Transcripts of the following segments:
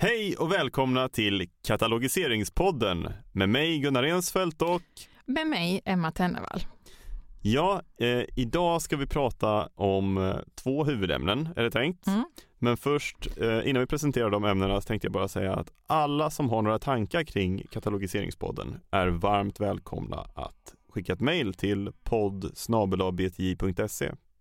Hej och välkomna till Katalogiseringspodden med mig Gunnar Ensfeldt och med mig Emma Tennevall. Ja, eh, idag ska vi prata om eh, två huvudämnen är det tänkt. Mm. Men först, eh, innan vi presenterar de ämnena så tänkte jag bara säga att alla som har några tankar kring katalogiseringspodden är varmt välkomna att skicka ett mejl till podd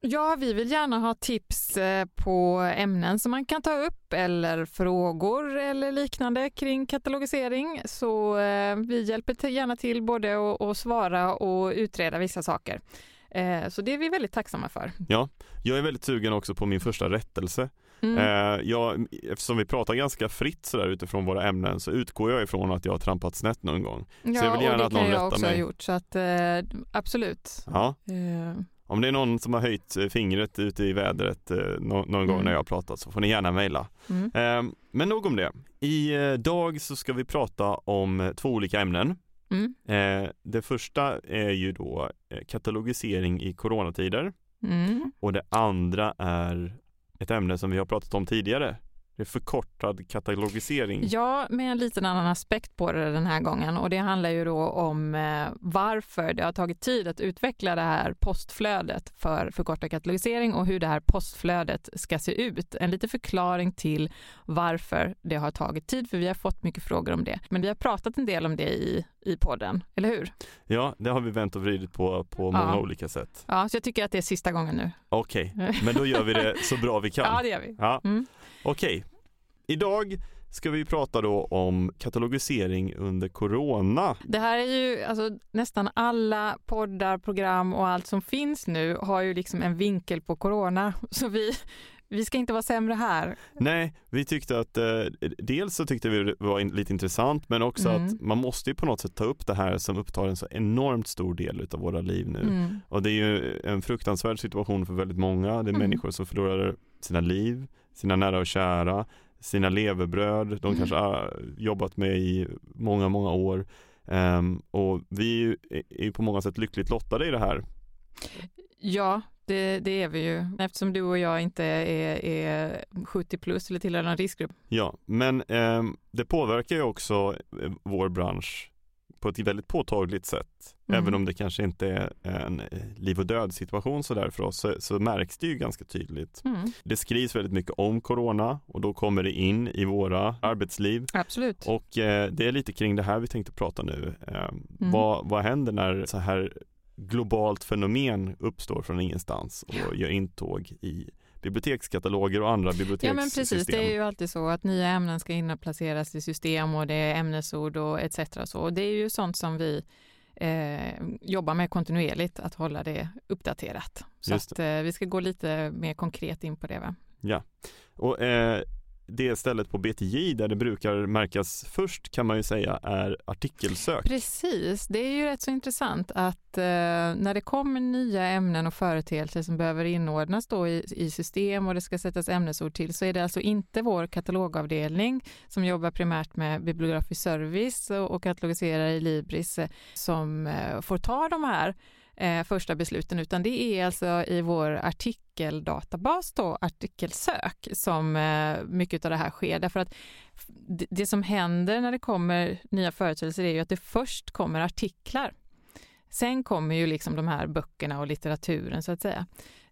Ja, vi vill gärna ha tips eh, på ämnen som man kan ta upp eller frågor eller liknande kring katalogisering. Så eh, vi hjälper gärna till både att svara och utreda vissa saker. Eh, så det är vi väldigt tacksamma för. Ja, jag är väldigt sugen också på min första rättelse. Mm. Jag, eftersom vi pratar ganska fritt sådär utifrån våra ämnen så utgår jag ifrån att jag har trampat snett någon gång. Ja, så jag vill gärna och det kan jag också mig. ha gjort så att absolut. Ja. Om det är någon som har höjt eh, fingret ute i vädret eh, någon mm. gång när jag har pratat så får ni gärna mejla. Mm. Eh, men nog om det. Idag så ska vi prata om två olika ämnen. Mm. Det första är ju då katalogisering i coronatider mm. och det andra är ett ämne som vi har pratat om tidigare, det är förkortad katalogisering. Ja, med en liten annan aspekt på det den här gången och det handlar ju då om eh, varför det har tagit tid att utveckla det här postflödet för förkortad katalogisering och hur det här postflödet ska se ut. En liten förklaring till varför det har tagit tid, för vi har fått mycket frågor om det. Men vi har pratat en del om det i, i podden, eller hur? Ja, det har vi vänt och vridit på på många ja. olika sätt. Ja, så jag tycker att det är sista gången nu. Okej, okay. men då gör vi det så bra vi kan. Ja, det gör vi. Ja. Mm. Okej, idag ska vi prata då om katalogisering under corona. Det här är ju, alltså nästan alla poddar, program och allt som finns nu har ju liksom en vinkel på corona. Så vi, vi ska inte vara sämre här. Nej, vi tyckte att eh, dels så tyckte vi det var in, lite intressant men också mm. att man måste ju på något sätt ta upp det här som upptar en så enormt stor del av våra liv nu. Mm. Och det är ju en fruktansvärd situation för väldigt många. Det är mm. människor som förlorar sina liv, sina nära och kära, sina levebröd, de mm. kanske har jobbat med i många, många år. Um, och vi är ju på många sätt lyckligt lottade i det här. Ja, det, det, är vi ju eftersom du och jag inte är, är 70 plus eller tillhör någon riskgrupp. Ja, men eh, det påverkar ju också eh, vår bransch på ett väldigt påtagligt sätt. Mm. Även om det kanske inte är en eh, liv och död situation sådär för oss så, så märks det ju ganska tydligt. Mm. Det skrivs väldigt mycket om corona och då kommer det in i våra arbetsliv. Absolut. Och eh, det är lite kring det här vi tänkte prata nu. Eh, mm. vad, vad händer när så här globalt fenomen uppstår från ingenstans och gör intåg i bibliotekskataloger och andra bibliotekssystem. Ja men precis, det är ju alltid så att nya ämnen ska inplaceras i system och det är ämnesord och etc. Så. Och det är ju sånt som vi eh, jobbar med kontinuerligt, att hålla det uppdaterat. Så att eh, vi ska gå lite mer konkret in på det. Va? Ja, och eh, det stället på BTJ där det brukar märkas först kan man ju säga är artikelsök. Precis, det är ju rätt så intressant att eh, när det kommer nya ämnen och företeelser som behöver inordnas då i, i, system och det ska sättas ämnesord till så är det alltså inte vår katalogavdelning som jobbar primärt med bibliografisk service och, och katalogiserar i Libris eh, som eh, får ta de här eh, första besluten, utan det är alltså i vår artikeldatabas då, artikelsök, som eh, mycket av det här sker. Därför att det, som händer när det kommer nya företeelser är ju att det först kommer artiklar. Sen kommer ju liksom de här böckerna och litteraturen så att säga.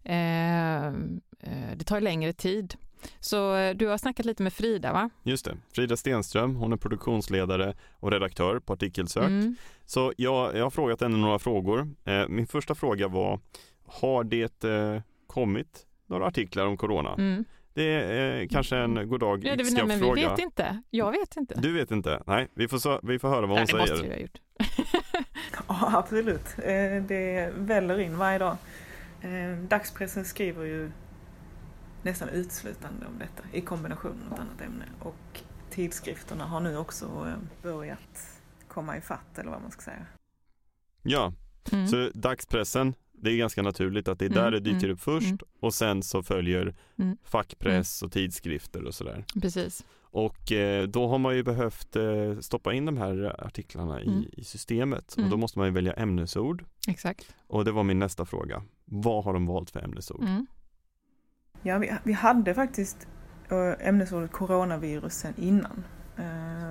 Eh, eh det tar längre tid. Så eh, du har snackat lite med Frida va? Just det, Frida Stenström, hon är produktionsledare och redaktör på Artikelsök. Mm. Så jag, jag har frågat henne några frågor. Eh, min första fråga var, har det eh, kommit några artiklar om corona? Mm. Det är eh, kanske en goddag ja, det, nej, men fråga. Vi vet inte. Jag vet inte. Du vet inte? Nej, vi får, vi får höra vad hon nej, säger. Det måste vi ha gjort. ja, absolut. Eh, det väller in varje dag. Dagspressen skriver ju nästan uteslutande om detta i kombination med något annat ämne. Och tidskrifterna har nu också eh, börjat komma i fatt eller vad man ska säga. Ja, mm. så dagspressen, det är ganska naturligt att det är där mm, det dyker mm, upp först mm. och sen så följer mm. fackpress och tidskrifter och sådär. Precis. Och eh, då har man ju behövt eh, stoppa in de här artiklarna i, mm. i systemet och då måste man ju välja ämnesord. Exakt. Och det var min nästa fråga. Vad har de valt för ämnesord? Ja, vi, vi hade faktiskt ämnesordet coronavirus sen innan.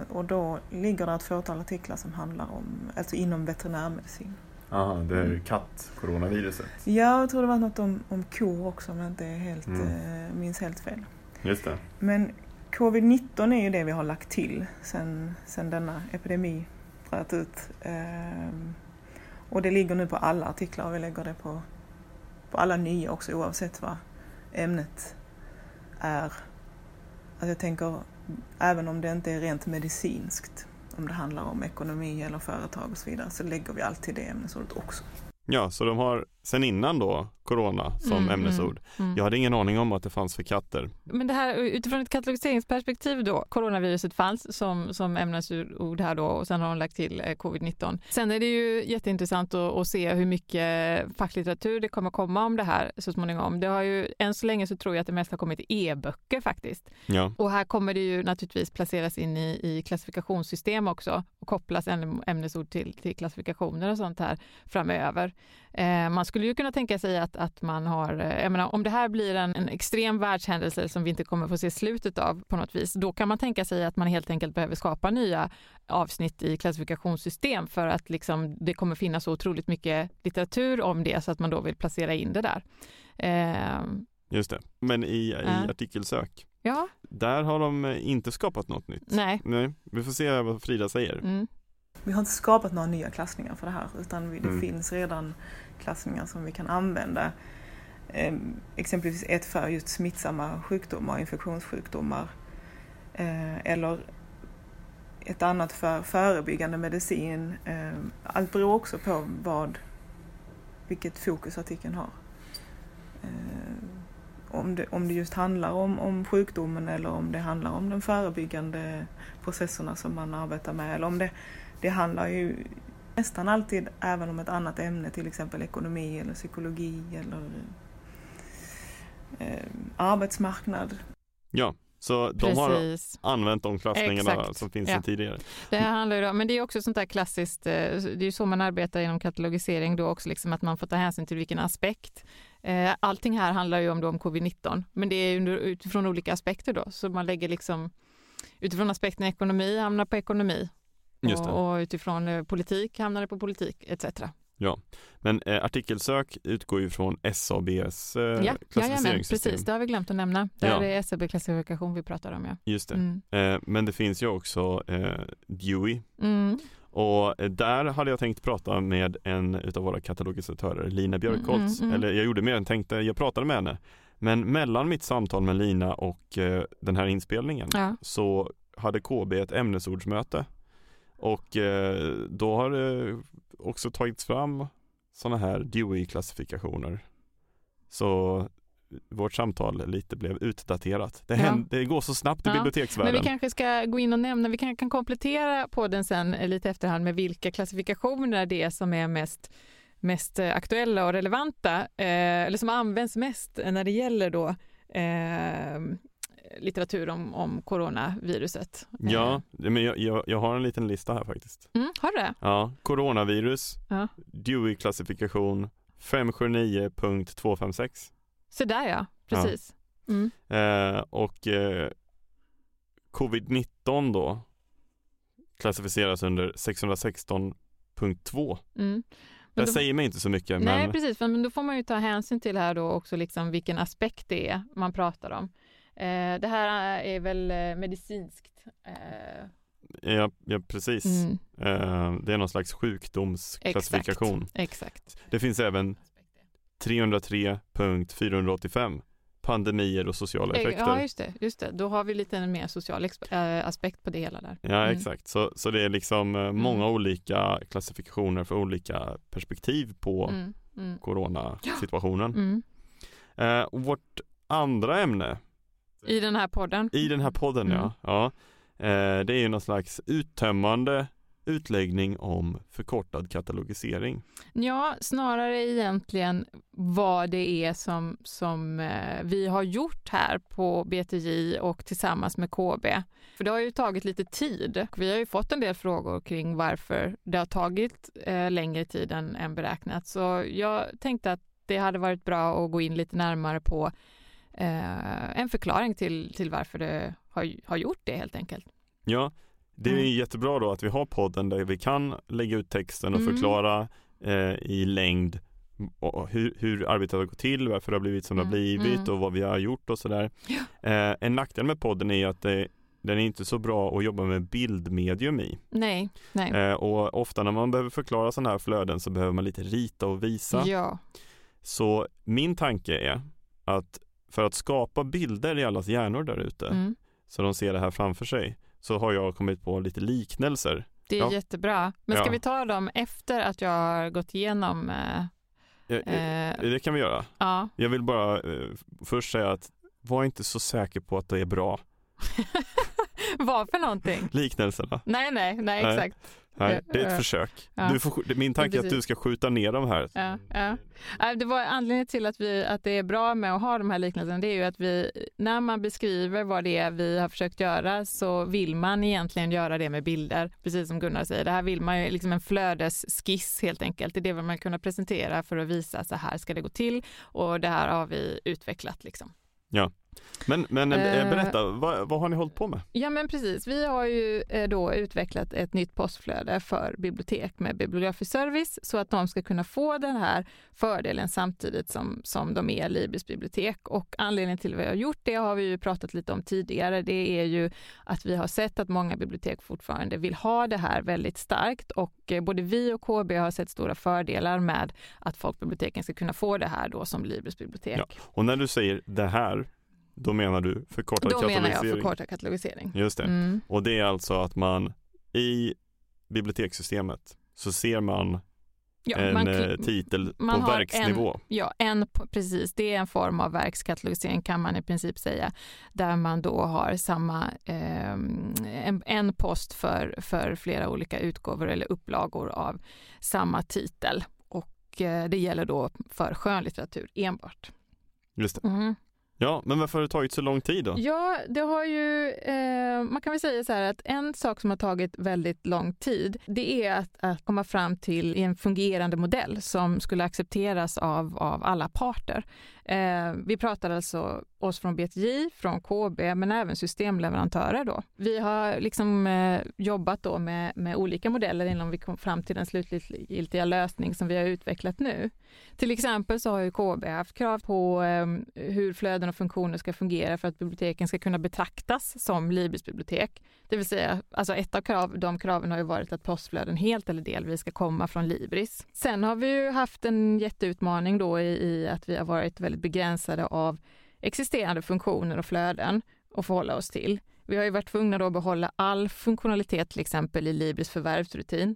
Och då ligger det ett fåtal artiklar som handlar om, alltså inom veterinärmedicin. Aha, det är mm. katt-coronaviruset? Ja, jag tror det var något om, om kor också om jag inte helt, mm. eh, minns helt fel. Just det. Men covid-19 är ju det vi har lagt till sen, sen denna epidemi bröt ut. Ehm, och det ligger nu på alla artiklar och vi lägger det på, på alla nya också oavsett vad ämnet är. att jag tänker, även om det inte är rent medicinskt, om det handlar om ekonomi eller företag och så vidare, så lägger vi alltid det ämnesordet också. Ja, så de har sen innan då corona som mm, ämnesord. Mm, mm. Jag hade ingen aning om att det fanns för katter. Men det här utifrån ett katalogiseringsperspektiv då, coronaviruset fanns som, som ämnesord här då och sen har de lagt till eh, covid-19. Sen är det ju jätteintressant att, att, se hur mycket facklitteratur det kommer komma om det här så småningom. Det har ju, än så länge så tror jag att det mest har kommit e-böcker faktiskt. Ja. Och här kommer det ju naturligtvis placeras in i, i klassifikationssystem också och kopplas ämnesord till, till klassifikationer och sånt här framöver. Eh, man skulle ju kunna tänka sig att, att man har, eh, jag menar, om det här blir en, en extrem världshändelse som vi inte kommer få se slutet av på något vis, då kan man tänka sig att man helt enkelt behöver skapa nya avsnitt i klassifikationssystem för att liksom, det kommer finnas så otroligt mycket litteratur om det så att man då vill placera in det där. Eh, Just det, men i, i äh. artikelsök, ja. där har de inte skapat något nytt. Nej. Nej. Vi får se vad Frida säger. Mm. Vi har inte skapat några nya klassningar för det här utan det mm. finns redan klassningar som vi kan använda. Ehm, exempelvis ett för just smittsamma sjukdomar, infektionssjukdomar. Eh, eller ett annat för förebyggande medicin. Ehm, allt beror också på vad, vilket fokus artikeln har. Ehm, om det, om det just handlar om, om sjukdomen eller om det handlar om de förebyggande processerna som man arbetar med. Eller om det, det handlar ju nästan alltid även om ett annat ämne, till exempel ekonomi eller psykologi eller eh, arbetsmarknad. Ja, så de Precis. har använt de klassningarna Exakt. som finns ja. sedan tidigare. Det handlar ju om, men det är också sånt där klassiskt, eh, det är ju så man arbetar inom katalogisering då också, liksom att man får ta hänsyn till vilken aspekt. Eh, allting här handlar ju om, om covid-19, men det är utifrån olika aspekter då, så man lägger liksom utifrån aspekten ekonomi hamnar på ekonomi och, och, utifrån eh, politik hamnar det på politik etc. Ja, men eh, artikelsök utgår ju från SABs eh, ja, klassificeringssystem. precis, det har vi glömt att nämna. Det ja. är SAB-klassifikation vi pratar om. Ja. Just det. Mm. Eh, men det finns ju också eh, Dewey. Mm. Och eh, där hade jag tänkt prata med en utav våra katalogisatörer, Lina Björkholtz. Mm, mm, mm, Eller jag gjorde mer än tänkte, jag pratade med henne. Men mellan mitt samtal med Lina och eh, den här inspelningen ja. så hade KB ett ämnesordsmöte och eh, då har det också tagits fram sådana här Dewey-klassifikationer. Så vårt samtal lite blev utdaterat. Det, händer, ja. det går så snabbt i ja. biblioteksvärlden. Men vi kanske ska gå in och nämna, vi kan, kan komplettera podden sen lite efterhand med vilka klassifikationer det är som är mest, mest aktuella och relevanta, eh, eller som används mest när det gäller då eh, litteratur om, om coronaviruset. Ja, men jag, jag, jag, har en liten lista här faktiskt. Mm, har du det? Ja, coronavirus, ja. Dewey-klassifikation 579.256. Så där ja, precis. Ja. Mm. Eh, och eh, covid-19 då klassificeras under 616.2. Mm. Det säger mig inte så mycket. Nej, men... precis, men då får man ju ta hänsyn till här då också liksom vilken aspekt det är man pratar om. Eh, det här är väl eh, medicinskt? Eh. Ja, ja, precis. Mm. det är någon slags sjukdomsklassifikation. Exakt. Exakt. Det finns även 303.485 pandemier och sociala effekter. Ja, just det. Just det. Då har vi lite en mer social aspekt på det hela där. Ja, mm. exakt. Så, så det är liksom mm. många olika klassifikationer för olika perspektiv på mm. mm. coronasituationen. Mm. Eh, vårt andra ämne i den här podden? I den här podden mm. ja. ja. Eh, det är ju någon slags uttömmande utläggning om förkortad katalogisering. Ja, snarare egentligen vad det är som, som eh, vi har gjort här på BTJ och tillsammans med KB. För det har ju tagit lite tid. Vi har ju fått en del frågor kring varför det har tagit eh, längre tid än, än beräknat. Så jag tänkte att det hade varit bra att gå in lite närmare på eh, en förklaring till, till varför det har, har gjort det helt enkelt. Ja, det är mm. jättebra då att vi har podden där vi kan lägga ut texten och mm. förklara eh, i längd hur, hur arbetet har gått till, varför det har blivit som det har mm, blivit mm. och vad vi har gjort och sådär. Ja. Eh, en nackdel med podden är att det, den är inte så bra att jobba med bildmedium i. Nej, nej. Eh, och ofta när man behöver förklara sådana här flöden så behöver man lite rita och visa. Ja. Så min tanke är att för att skapa bilder i allas hjärnor där ute mm. så de ser det här framför sig så har jag kommit på lite liknelser. Det är ja. jättebra. Men ska ja. vi ta dem efter att jag har gått igenom eh, Ja, eh, det kan vi göra. Ja. Jag vill bara eh, först säga att var inte så säker på att det är bra. Vad för någonting? Liknelserna. Nej, nej, nej, exakt. Nej, det är ett försök. Ja. Får, min tanke är att du ska skjuta ner de här. Ja, ja. Det var anledningen till att, vi, att det är bra med att ha de här liknelserna. Det är ju att vi, när man beskriver vad det är vi har försökt göra så vill man egentligen göra det med bilder. Precis som Gunnar säger. Det här vill man ju, liksom en flödesskiss helt enkelt. Det är det vill man kunna presentera för att visa så här ska det gå till och det här har vi utvecklat liksom. Ja. Men, men eh, eh, berätta, vad, vad, har ni hållit på med? Ja men precis, vi har ju eh, då utvecklat ett nytt postflöde för bibliotek med bibliografisk service så att de ska kunna få den här fördelen samtidigt som, som de är Libris bibliotek. Och anledningen till att vi har gjort det har vi ju pratat lite om tidigare. Det är ju att vi har sett att många bibliotek fortfarande vill ha det här väldigt starkt och både vi och KB har sett stora fördelar med att folkbiblioteken ska kunna få det här då som Libris bibliotek. Ja. Och när du säger det här, då menar du förkortad Då katalogisering? Då menar jag förkortad katalogisering. Just det. Mm. Och det är alltså att man i bibliotekssystemet så ser man ja, en man, eh, titel man på verksnivå. En, ja, en, precis. Det är en form av verkskatalogisering kan man i princip säga. Där man då har samma, eh, en, en post för, för flera olika utgåvor eller upplagor av samma titel. Och eh, det gäller då för skönlitteratur enbart. Just det. Mm. Ja, men varför har det tagit så lång tid då? Ja, det har ju, eh, man kan väl säga så här att en sak som har tagit väldigt lång tid, det är att, att komma fram till en fungerande modell som skulle accepteras av, av alla parter. Eh, vi pratar alltså oss från BTJ, från KB, men även systemleverantörer då. Vi har liksom eh, jobbat då med, med olika modeller innan vi kom fram till den slutgiltiga lösning som vi har utvecklat nu. Till exempel så har ju KB haft krav på eh, hur flöden och funktioner ska fungera för att biblioteken ska kunna betraktas som Libris bibliotek. Det vill säga, alltså ett av krav, de kraven har ju varit att postflöden helt eller delvis ska komma från Libris. Sen har vi ju haft en jätteutmaning då i, i att vi har varit väldigt begränsade av existerande funktioner och flöden att förhålla oss till. Vi har ju varit tvungna då att behålla all funktionalitet till exempel i Libris förvärvsrutin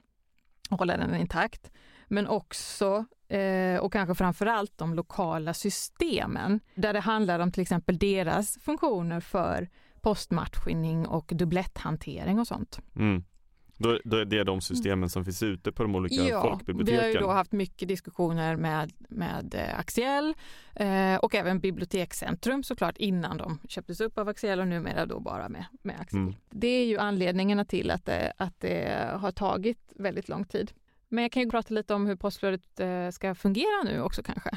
och hålla den intakt. Men också, eh, och kanske framför allt de lokala systemen där det handlar om till exempel deras funktioner för postmatchning och dubbletthantering och sånt. Mm. Då, då är det de systemen som finns ute på de olika ja, folkbiblioteken? vi har ju då haft mycket diskussioner med, med eh, Axiell eh, och även Bibliotekscentrum såklart innan de köptes upp av Axiell och numera då bara med, med Axiell. Mm. Det är ju anledningarna till att det, att det har tagit väldigt lång tid. Men jag kan ju prata lite om hur postflödet eh, ska fungera nu också kanske.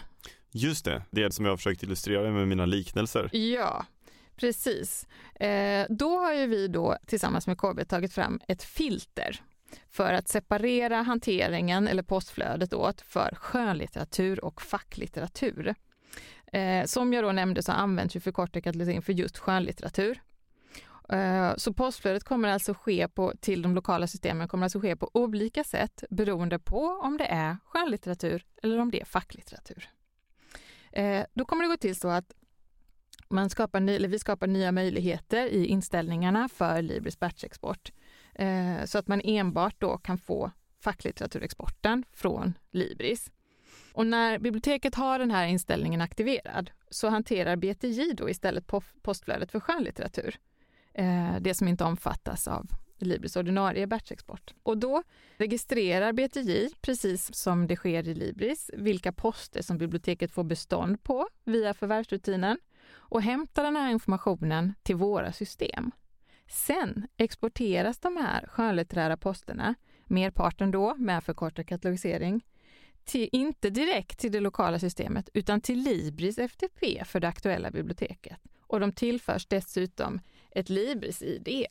Just det, det som jag har försökt illustrera med mina liknelser. Ja, Precis. Eh, då har ju vi då tillsammans med KB tagit fram ett filter för att separera hanteringen eller postflödet åt för skönlitteratur och facklitteratur. Eh, som jag då nämnde så används ju förkortningen för just skönlitteratur. Eh, så postflödet kommer alltså ske på, till de lokala systemen kommer alltså ske på olika sätt beroende på om det är skönlitteratur eller om det är facklitteratur. Eh, då kommer det gå till så att man skapar ny, eller vi skapar nya möjligheter i inställningarna för Libris batchexport. Eh, så att man enbart då kan få facklitteraturexporten från Libris. Och när biblioteket har den här inställningen aktiverad så hanterar BTJ då istället postflödet för skönlitteratur. Eh, det som inte omfattas av Libris ordinarie batchexport. Och då registrerar BTJ, precis som det sker i Libris, vilka poster som biblioteket får bestånd på via förvärvsrutinen och hämtar den här informationen till våra system. Sen exporteras de här skönlitterära posterna, merparten då med förkortad katalogisering, till, inte direkt till det lokala systemet utan till Libris FTP för det aktuella biblioteket. Och de tillförs dessutom ett Libris-ID.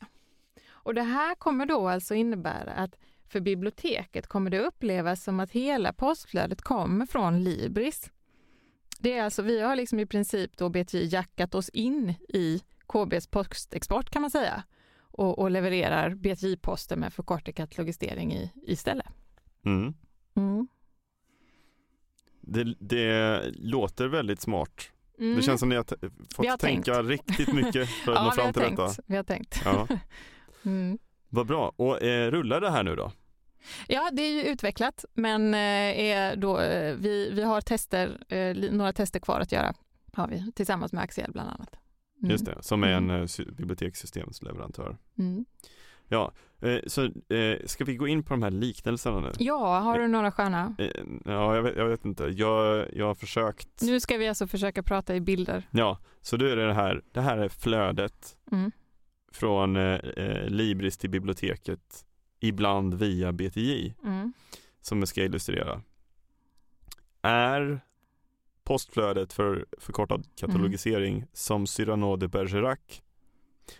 Och det här kommer då alltså innebära att för biblioteket kommer det upplevas som att hela postflödet kommer från Libris. Det är alltså, vi har liksom i princip då BTI jackat oss in i KBs postexport kan man säga och, och levererar BTI-poster med förkortad katalogisering i, istället. Mm. Mm. Det, det låter väldigt smart. Mm. Det känns som ni har fått har tänka tänkt. riktigt mycket för att ja, nå fram har till tänkt. detta. Vi har tänkt. Ja. Mm. Vad bra. Och eh, rullar det här nu då? Ja, det är ju utvecklat, men eh, är då, eh, vi, vi har tester, eh, några tester kvar att göra, har vi, tillsammans med Axiell bland annat. Mm. Just det, som är en Mm. sy- bibliotekssystemsleverantör. Mm. Ja, så ska vi gå in på de här liknelserna nu? Ja, har du några sköna? Ja, jag vet, jag vet inte. Jag, jag har försökt. Nu ska vi alltså försöka prata i bilder. Ja, så då är det det här. Det här är flödet Mm. från eh, Libris till biblioteket, ibland via BTJ, Mm. som jag ska illustrera. Är postflödet för förkortad katalogisering som Cyrano de Bergerac?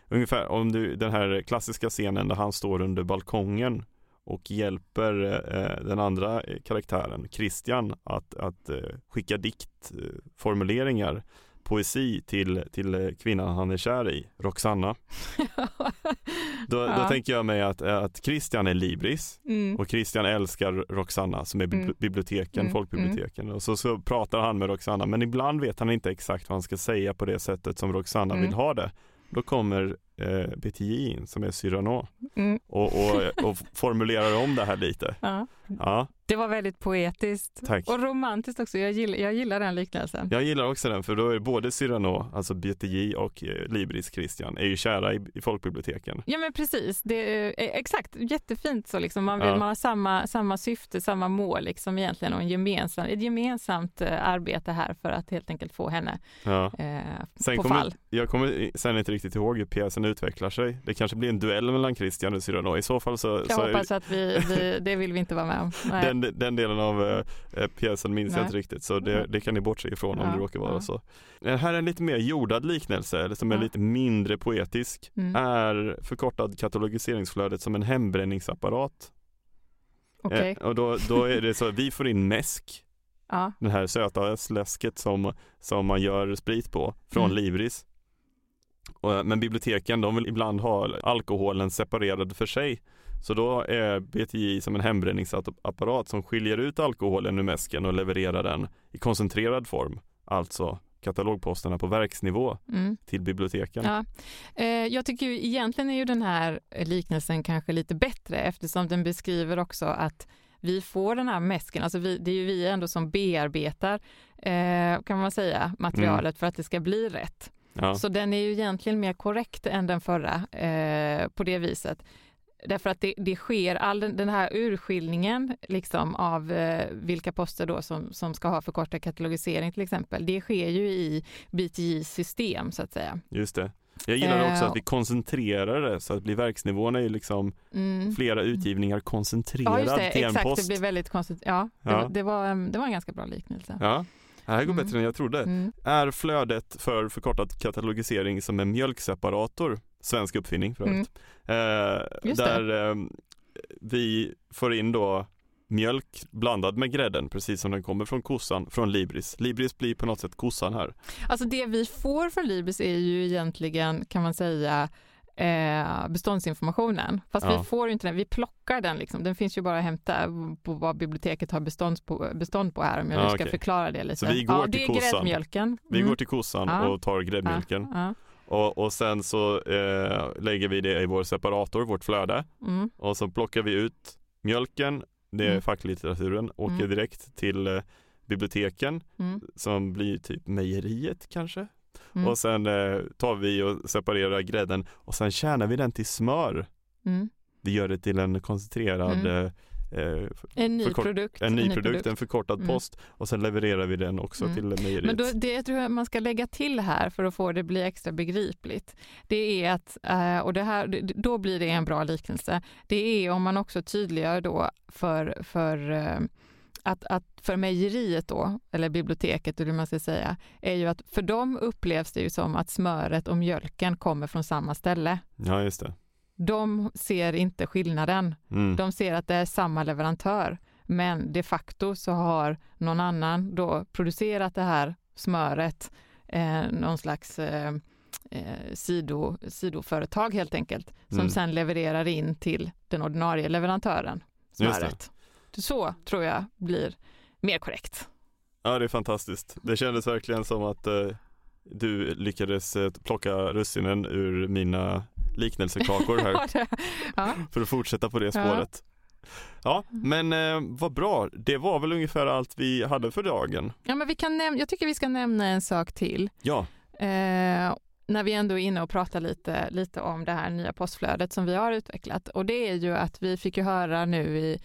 Ungefär om du, den här klassiska scenen där han står under balkongen och hjälper eh, den andra eh, karaktären, Christian, att, att eh, skicka diktformuleringar, poesi till, till eh, kvinnan han är kär i, Roxanna. Då, då Ja. tänker jag mig att, att Christian är Libris mm. och Christian älskar Roxanna som är Mm. biblioteken, Mm. folkbiblioteken. Och så, så pratar han med Roxanna men ibland vet han inte exakt vad han ska säga på det sättet som Roxanna Mm. vill ha det. Då kommer eh, BTJ in som är Cyrano Mm. och, och, och formulerar om det här lite. Ja. Ja, Det var väldigt poetiskt tack. och romantiskt också. Jag gillar, jag gillar den liknelsen. Jag gillar också den för då är både Cyrano, alltså BTJ och eh, Libris Christian är ju kära i, i folkbiblioteken. Ja men precis, det är, eh, exakt, jättefint så liksom. Man, vill, Ja. man har samma, samma syfte, samma mål liksom egentligen och en gemensam, ett gemensamt eh, arbete här för att helt enkelt få henne Ja. eh, på kommer, fall. jag kommer sen inte riktigt ihåg hur pjäsen utvecklar sig. Det kanske blir en duell mellan Christian och Cyrano. I så fall så, Jag så hoppas att vi, vi, det vill vi inte vara med om. Den, den delen av eh, eh, pjäsen minns jag Nej. inte riktigt så det, det kan ni bortse ifrån om Ja, det råkar vara ja. så. Den här är en lite mer jordad liknelse, eller som är Ja. lite mindre poetisk. Mm. Är förkortad katalogiseringsflödet som en hembränningsapparat. Okej, Eh, och då, då är det så att vi får in mäsk, den här söta läsket som, som man gör sprit på från Mm. Libris. Och, men biblioteken de vill ibland ha alkoholen separerad för sig. Så då är BTI som en hembränningsapparat som skiljer ut alkoholen ur mäsken och levererar den i koncentrerad form. Alltså katalogposterna på verksnivå Mm. till biblioteken. Ja. Eh, jag tycker ju egentligen är ju den här liknelsen kanske lite bättre eftersom den beskriver också att vi får den här mäsken, alltså vi, det är ju vi ändå som bearbetar eh, kan man säga materialet för att det ska bli rätt. Ja. Så den är ju egentligen mer korrekt än den förra eh, på det viset. Därför att det, det sker, all den, den här urskiljningen liksom av eh, vilka poster då som, som ska ha förkortad katalogisering till exempel, det sker ju i BTJs system så att säga. Just det. Jag gillar också Eh, att vi koncentrerar det så att det blir verksnivåerna är liksom Mm. flera utgivningar koncentrerad Ja, just det, till en exakt. post. Det blir väldigt konstigt. Ja, det, Ja. var- Det, var, det var en ganska bra liknelse. Ja, det här går Mm. bättre än jag trodde. Mm. Är flödet för förkortad katalogisering som en mjölkseparator, svensk uppfinning för övrigt, eh, Mm. Det. där eh, vi får in då mjölk blandad med grädden precis som den kommer från kossan, från Libris. Libris blir på något sätt kossan här. Alltså det vi får från Libris är ju egentligen, kan man säga, eh, beståndsinformationen. Fast Ja. vi får ju inte den, vi plockar den liksom. Den finns ju bara att hämta på vad biblioteket har bestånd på, bestånd på här om jag nu Ja, ska okej. förklara det lite. Så vi går ja, till det är kossan. gräddmjölken. Vi Mm. går till kossan Ja. och tar gräddmjölken och, och sen så eh, lägger vi det i vår separator, vårt flöde. Mm. och så plockar vi ut mjölken, det är Mm. facklitteraturen, åker Mm. direkt till eh, biblioteken Mm. som blir typ mejeriet kanske. Mm. Och sen eh, tar vi och separerar grädden och sen kärnar vi den till smör. Mm. Vi gör det till en koncentrerad Mm. eh, En ny produkt. en ny produkt, en förkortad Mm. post och sen levererar vi den också Mm. till mejeriet. Men då, det jag tror jag man ska lägga till här för att få det bli extra begripligt, det är att, eh, och det här, då blir det en bra liknelse, det är om man också tydliggör då för, för eh, att, att för mejeriet då, eller biblioteket eller hur man ska säga, är ju att för dem upplevs det ju som att smöret och mjölken kommer från samma ställe. Ja, just det. De ser inte skillnaden. Mm. De ser att det är samma leverantör, men de facto så har någon annan då producerat det här smöret, eh, någon slags eh, eh, sido, sidoföretag helt enkelt, som mm. sen levererar in till den ordinarie leverantören smöret. Så tror jag blir mer korrekt. Ja, det är fantastiskt. Det kändes verkligen som att eh, du lyckades eh, plocka russinen ur mina liknelsekakor här. ja. För att fortsätta på det spåret. Ja, men eh, vad bra. Det var väl ungefär allt vi hade för dagen. Ja, men vi kan näm- jag tycker vi ska nämna en sak till. Ja. Eh, när vi ändå är inne och pratar lite, lite om det här nya postflödet som vi har utvecklat. Och det är ju att vi fick ju höra nu i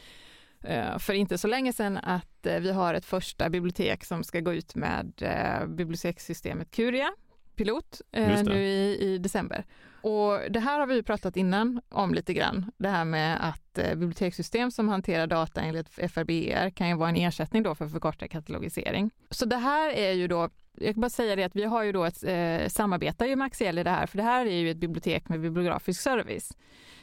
för inte så länge sedan att eh, vi har ett första bibliotek som ska gå ut med eh, bibliotekssystemet Curia pilot nu i, i, december. Och det här har vi pratat innan om lite grann, det här med att bibliotekssystem som hanterar data enligt FRBR kan ju vara en ersättning då för förkortad katalogisering. Så det här är ju då jag kan bara säga det att vi har ju då ett eh, samarbetar ju med Axiell i det här, för det här är ju ett bibliotek med bibliografisk service.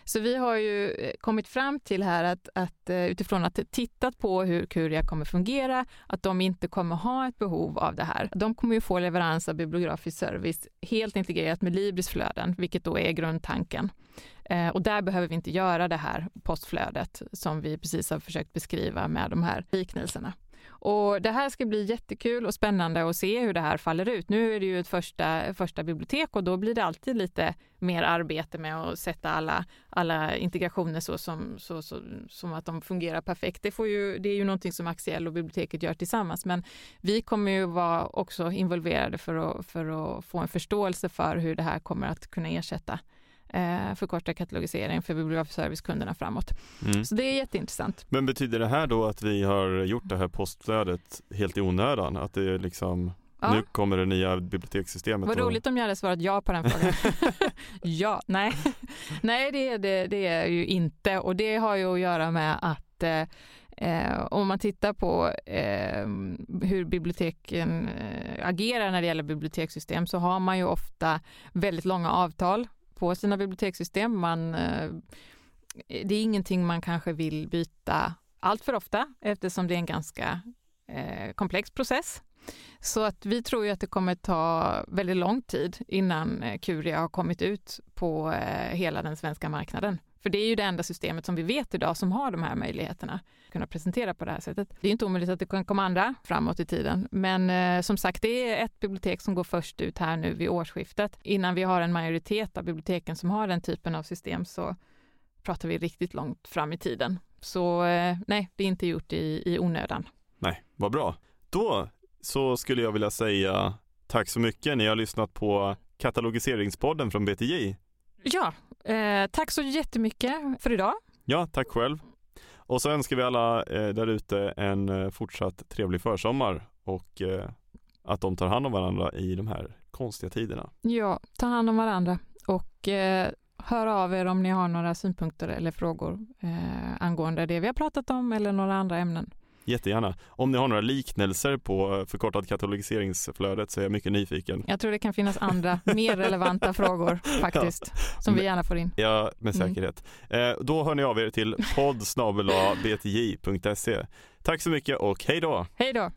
Så vi har ju eh, kommit fram till här att, att eh, utifrån att tittat på hur Curia kommer fungera, att de inte kommer ha ett behov av det här. De kommer ju få leverans av bibliografisk service helt integrerat med Libris flöden, vilket då är grundtanken. Eh, och där behöver vi inte göra det här postflödet som vi precis har försökt beskriva med de här liknelserna. Och det här ska bli jättekul och spännande att se hur det här faller ut. Nu är det ju ett första, första bibliotek och då blir det alltid lite mer arbete med att sätta alla, alla integrationer så som, så, så, som att de fungerar perfekt. Det, får ju, det är ju någonting som Axiell och biblioteket gör tillsammans, men vi kommer ju vara också involverade för att, för att få en förståelse för hur det här kommer att kunna ersätta eh, förkorta katalogisering för bibliografisk servicekunderna framåt. Mm. Så det är jätteintressant. Men betyder det här då att vi har gjort det här postflödet helt i onödan? Att det är liksom Ja. Nu kommer det nya bibliotekssystemet. Vad roligt om jag hade svarat ja på den frågan. ja, nej, nej det, är det, det är ju inte och det har ju att göra med att eh, om man tittar på eh, hur biblioteken eh, agerar när det gäller bibliotekssystem så har man ju ofta väldigt långa avtal på sina bibliotekssystem. Man, eh, det är ingenting man kanske vill byta allt för ofta eftersom det är en ganska eh, komplex process. Så att vi tror ju att det kommer ta väldigt lång tid innan eh, Curia har kommit ut på hela den svenska marknaden. För det är ju det enda systemet som vi vet idag som har de här möjligheterna att kunna presentera på det här sättet. Det är inte omöjligt att det kan komma andra framåt i tiden. Men eh, som sagt, det är ett bibliotek som går först ut här nu vid årsskiftet. Innan vi har en majoritet av biblioteken som har den typen av system så pratar vi riktigt långt fram i tiden. Så eh, nej, det är inte gjort i, i onödan. Nej, vad bra. Då så skulle jag vilja säga tack så mycket. Ni har lyssnat på Katalogiseringspodden från BTJ. Ja, eh, tack så jättemycket för idag. Ja, tack själv. Och så önskar vi alla eh, där ute en eh, fortsatt trevlig försommar och eh, att de tar hand om varandra i de här konstiga tiderna. Ja, ta hand om varandra och eh, hör av er om ni har några synpunkter eller frågor eh, angående det vi har pratat om eller några andra ämnen. Jättegärna. Om ni har några liknelser på förkortad katalogiseringsflödet så är jag mycket nyfiken. Jag tror det kan finnas andra mer relevanta frågor faktiskt ja. som vi gärna får in. Ja, med mm. säkerhet. Mm. Eh, då hör ni av er till podd Tack så mycket och hej då! Hej då!